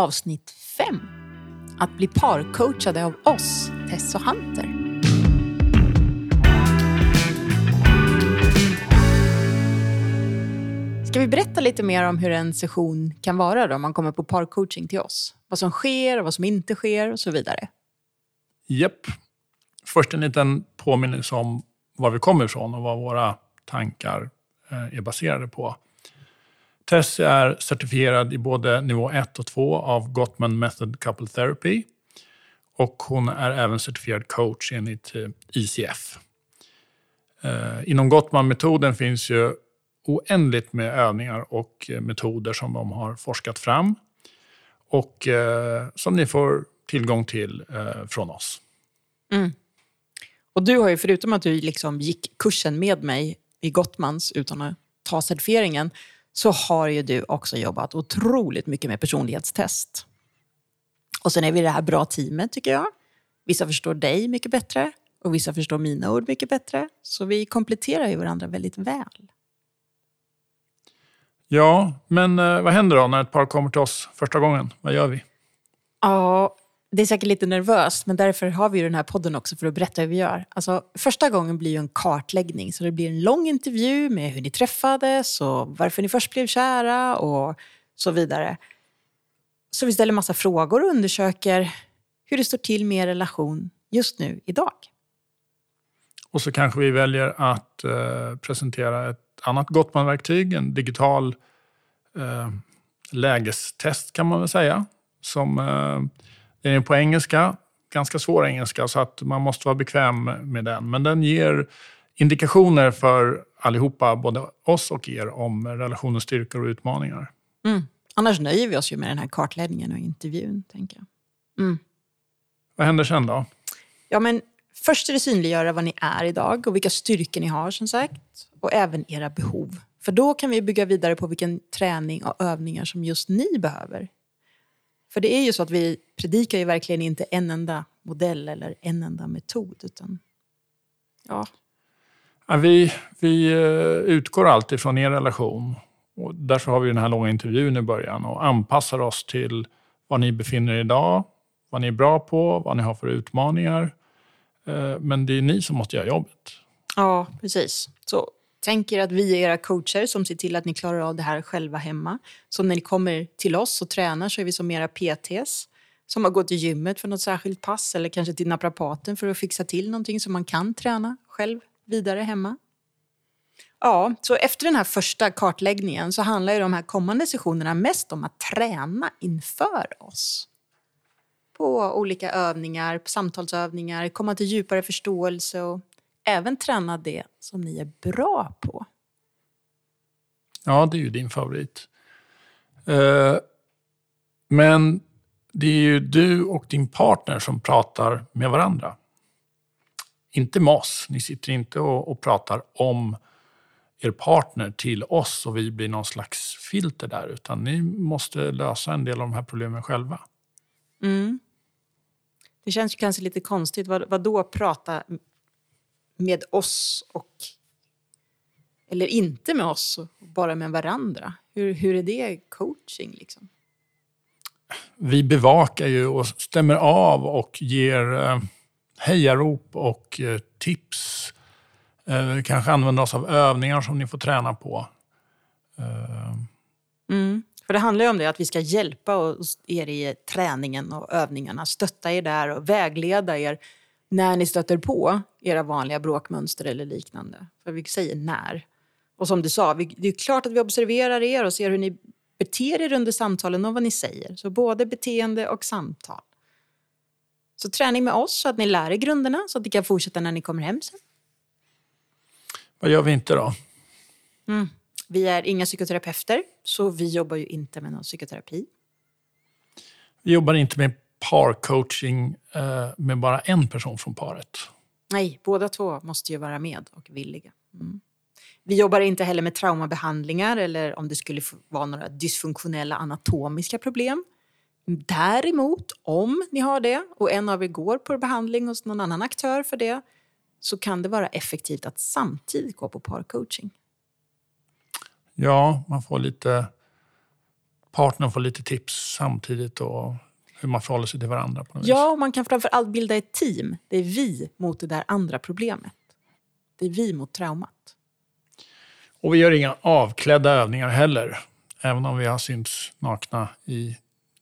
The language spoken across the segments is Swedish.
avsnitt 5. Att bli parcoachade av oss, Tess och Hunter. Ska vi berätta lite mer om hur en session kan vara då, om man kommer på parcoaching till oss? Vad som sker och vad som inte sker och så vidare. Japp. Först en liten påminnelse om var vi kommer ifrån och vad våra tankar eh, är baserade på. Tess är certifierad i både nivå 1 och 2 av Gottman Method Couple Therapy. Och hon är även certifierad coach enligt eh, ICF. Eh, inom Gottman-metoden finns ju oändligt med övningar och eh, metoder som de har forskat fram. Och som ni får tillgång till från oss. Mm. Och du har ju, förutom att du liksom gick kursen med mig i Gottmans utan att ta certifieringen, så har ju du också jobbat otroligt mycket med personlighetstest. Och sen är vi det här bra teamet tycker jag. Vissa förstår dig mycket bättre och vissa förstår mina ord mycket bättre. Så vi kompletterar ju varandra väldigt väl. Ja, men eh, vad händer då när ett par kommer till oss första gången? Vad gör vi? Ja, det är säkert lite nervöst, men därför har vi ju den här podden också för att berätta hur vi gör. Alltså, första gången blir ju en kartläggning, så det blir en lång intervju med hur ni träffades och varför ni först blev kära och så vidare. Så vi ställer massa frågor och undersöker hur det står till med er relation just nu, idag. Och så kanske vi väljer att eh, presentera ett annat Gottman-verktyg, en digital eh, lägestest kan man väl säga, som eh, den är på engelska, ganska svår engelska, så att man måste vara bekväm med den. Men den ger indikationer för allihopa, både oss och er, om relationens styrkor och utmaningar. Mm. Annars nöjer vi oss ju med den här kartläggningen och intervjun, tänker jag. Mm. Vad händer sen då? Ja, men först är det synliggöra vad ni är idag och vilka styrkor ni har, som sagt. Och även era behov. För då kan vi bygga vidare på vilken träning och övningar som just ni behöver för det är ju så att vi predikar ju verkligen inte en enda modell eller en enda metod. Utan, ja. ja vi, vi eh, utgår alltid från er relation. Och därför har vi den här långa intervjun i början och anpassar oss till var ni befinner er idag, vad ni är bra på, vad ni har för utmaningar. Eh, men det är ni som måste göra jobbet. Ja, precis. Så Tänk er att vi är era coacher som ser till att ni klarar av det här själva hemma. Så när ni kommer till oss och tränar så är vi som era PTs som har gått till gymmet för något särskilt pass eller kanske till naprapaten för att fixa till någonting som man kan träna själv vidare hemma. Ja, så efter den här första kartläggningen så handlar ju de här kommande sessionerna mest om att träna inför oss. På olika övningar, samtalsövningar, komma till djupare förståelse och även träna det som ni är bra på. Ja, det är ju din favorit. Eh, men det är ju du och din partner som pratar med varandra. Inte med oss. Ni sitter inte och, pratar om er partner till oss och vi blir någon slags filter där, utan ni måste lösa en del av de här problemen själva. Mm. Det känns kanske lite konstigt. Vad, vad då prata med oss och eller inte med oss, bara med varandra? Hur, hur är det coaching? Liksom? Vi bevakar ju och stämmer av och ger eh, hejarop och eh, tips. Eh, kanske använder oss av övningar som ni får träna på. Mm. För det handlar ju om det, att vi ska hjälpa er i träningen och övningarna, stötta er där och vägleda er när ni stöter på era vanliga bråkmönster eller liknande. För vi säger när. Och som du sa, det är klart att vi observerar er och ser hur ni beter er under samtalen och vad ni säger. Så både beteende och samtal. Så träning med oss så att ni lär er grunderna så att ni kan fortsätta när ni kommer hem sen. Vad gör vi inte då? Mm. Vi är inga psykoterapeuter, så vi jobbar ju inte med någon psykoterapi. Vi jobbar inte med parcoaching eh, med bara en person från paret. Nej, båda två måste ju vara med och villiga. Mm. Vi jobbar inte heller med traumabehandlingar eller om det skulle vara några dysfunktionella anatomiska problem. Däremot, om ni har det och en av er går på behandling hos någon annan aktör för det så kan det vara effektivt att samtidigt gå på parcoaching. Ja, man får lite partnern får lite tips samtidigt och hur man förhåller sig till varandra. På något ja, och man kan framför allt bilda ett team. Det är vi mot det där andra problemet. Det är vi mot traumat. Och vi gör inga avklädda övningar heller. Även om vi har synts nakna i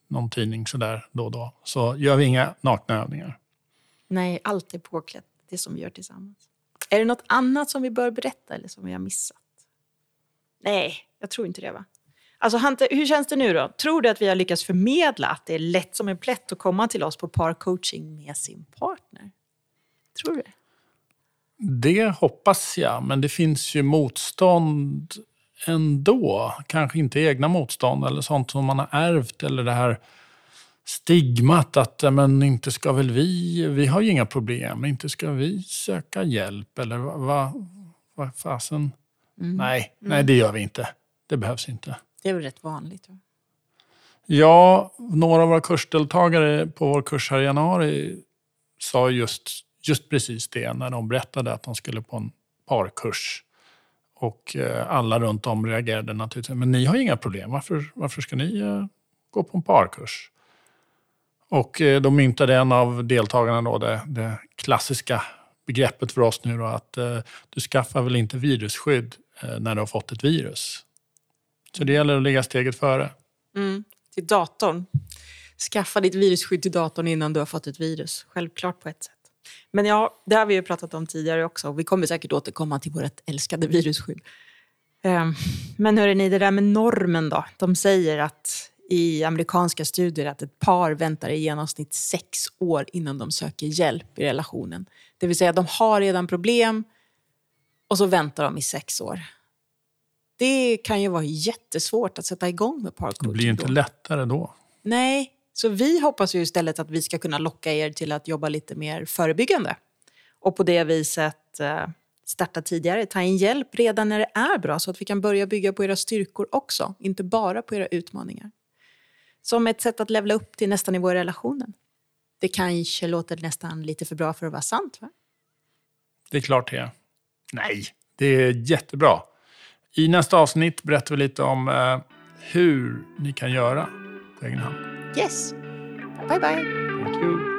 någon tidning sådär då och då, så gör vi inga nakna övningar. Nej, allt är påklätt, det som vi gör tillsammans. Är det något annat som vi bör berätta eller som vi har missat? Nej, jag tror inte det va? Alltså Hante, hur känns det nu då? Tror du att vi har lyckats förmedla att det är lätt som en plätt att komma till oss på parcoaching med sin partner? Tror du det? Det hoppas jag, men det finns ju motstånd ändå. Kanske inte egna motstånd eller sånt som man har ärvt eller det här stigmat att men inte ska väl vi, vi har ju inga problem, inte ska vi söka hjälp eller vad va, va, fasen. Mm. Nej, mm. nej det gör vi inte. Det behövs inte. Det är väl rätt vanligt? Va? Ja, några av våra kursdeltagare på vår kurs här i januari sa just, just precis det när de berättade att de skulle på en parkurs. Och eh, alla runt om reagerade naturligtvis. Men ni har inga problem. Varför, varför ska ni eh, gå på en parkurs? Och eh, då myntade en av deltagarna då det, det klassiska begreppet för oss nu då, att du skaffar väl inte virusskydd när du har fått ett virus. Så det gäller att ligga steget före. Mm, till datorn. Skaffa ditt virusskydd till datorn innan du har fått ett virus. Självklart på ett sätt. Men ja, det har vi ju pratat om tidigare också. Vi kommer säkert återkomma till vårt älskade virusskydd. Ehm, men hörrni, det där med normen då. De säger att i amerikanska studier att ett par väntar i genomsnitt sex år innan de söker hjälp i relationen. Det vill säga, de har redan problem och så väntar de i sex år. Det kan ju vara jättesvårt att sätta igång med parkour. Det blir inte då. lättare då. Nej, så vi hoppas ju istället att vi ska kunna locka er till att jobba lite mer förebyggande. Och på det viset eh, starta tidigare, ta in hjälp redan när det är bra så att vi kan börja bygga på era styrkor också, inte bara på era utmaningar. Som ett sätt att levla upp till nästa nivå i relationen. Det kanske låter nästan lite för bra för att vara sant, va? Det är klart det är. Nej, det är jättebra. I nästa avsnitt berättar vi lite om eh, hur ni kan göra på egen hand. Yes. Bye, bye. Thank you.